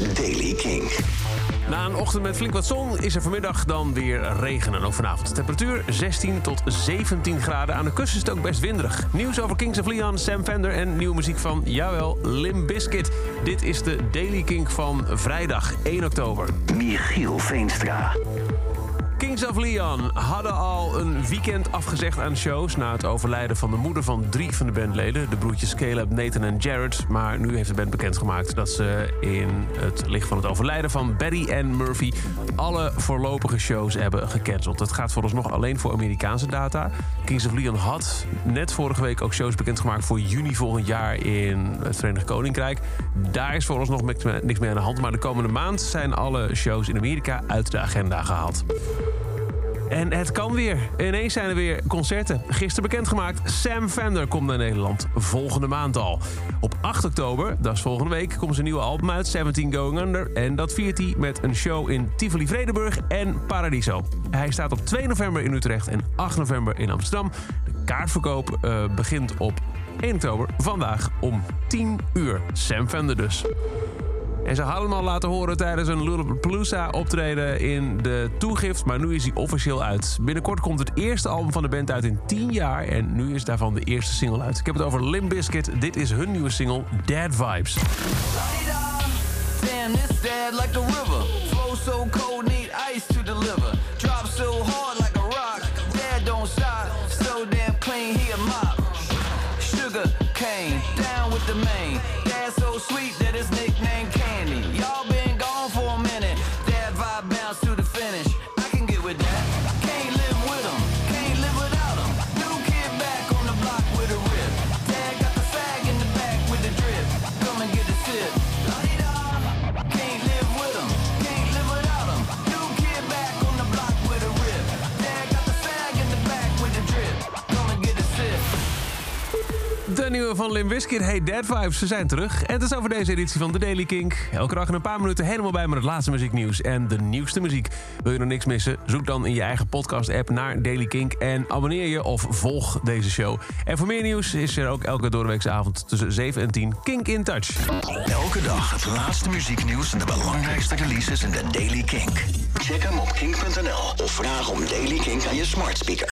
is Daily King. Na een ochtend met flink wat zon is er vanmiddag dan weer regen. En ook vanavond de temperatuur 16 tot 17 graden. Aan de kust is het ook best winderig. Nieuws over Kings of Leon, Sam Fender en nieuwe muziek van, jawel, Lim Biscuit. Dit is de Daily King van vrijdag 1 oktober. Michiel Veenstra. Kings of Leon hadden al een weekend afgezegd aan shows... na het overlijden van de moeder van drie van de bandleden... de broertjes Caleb, Nathan en Jared. Maar nu heeft de band bekendgemaakt dat ze in het licht van het overlijden... van Betty en Murphy alle voorlopige shows hebben gecanceld. Het gaat vooralsnog alleen voor Amerikaanse data. Kings of Leon had net vorige week ook shows bekendgemaakt... voor juni volgend jaar in het Verenigd Koninkrijk. Daar is vooralsnog niks meer aan de hand. Maar de komende maand zijn alle shows in Amerika uit de agenda gehaald. En het kan weer. Ineens zijn er weer concerten. Gisteren bekendgemaakt, Sam Fender komt naar Nederland. Volgende maand al. Op 8 oktober, dat is volgende week, komt zijn nieuwe album uit, 17 Going Under. En dat viert hij met een show in Tivoli Vredenburg en Paradiso. Hij staat op 2 november in Utrecht en 8 november in Amsterdam. De kaartverkoop uh, begint op 1 oktober, vandaag om 10 uur. Sam Fender dus. En ze hadden hem al laten horen tijdens een Lollapalooza optreden in de toegift. Maar nu is hij officieel uit. Binnenkort komt het eerste album van de band uit in 10 jaar. En nu is daarvan de eerste single uit. Ik heb het over Limp Bizkit. Dit is hun nieuwe single, Dead Vibes. Dead don't. So damn clean, he a. Sugar cane, down with the main. Dad so sweet that nickname De nieuwe van Lim Bizkit heet Dead Vibes. Ze zijn terug. En het is over deze editie van The Daily Kink. Elke dag in een paar minuten helemaal bij met het laatste muzieknieuws en de nieuwste muziek. Wil je nog niks missen? Zoek dan in je eigen podcast-app naar Daily Kink en abonneer je of volg deze show. En voor meer nieuws is er ook elke doordeweekse avond tussen 7 en 10 Kink in Touch. Elke dag het laatste muzieknieuws en de belangrijkste releases in de Daily Kink. Check hem op kink.nl of vraag om Daily Kink aan je smart speaker.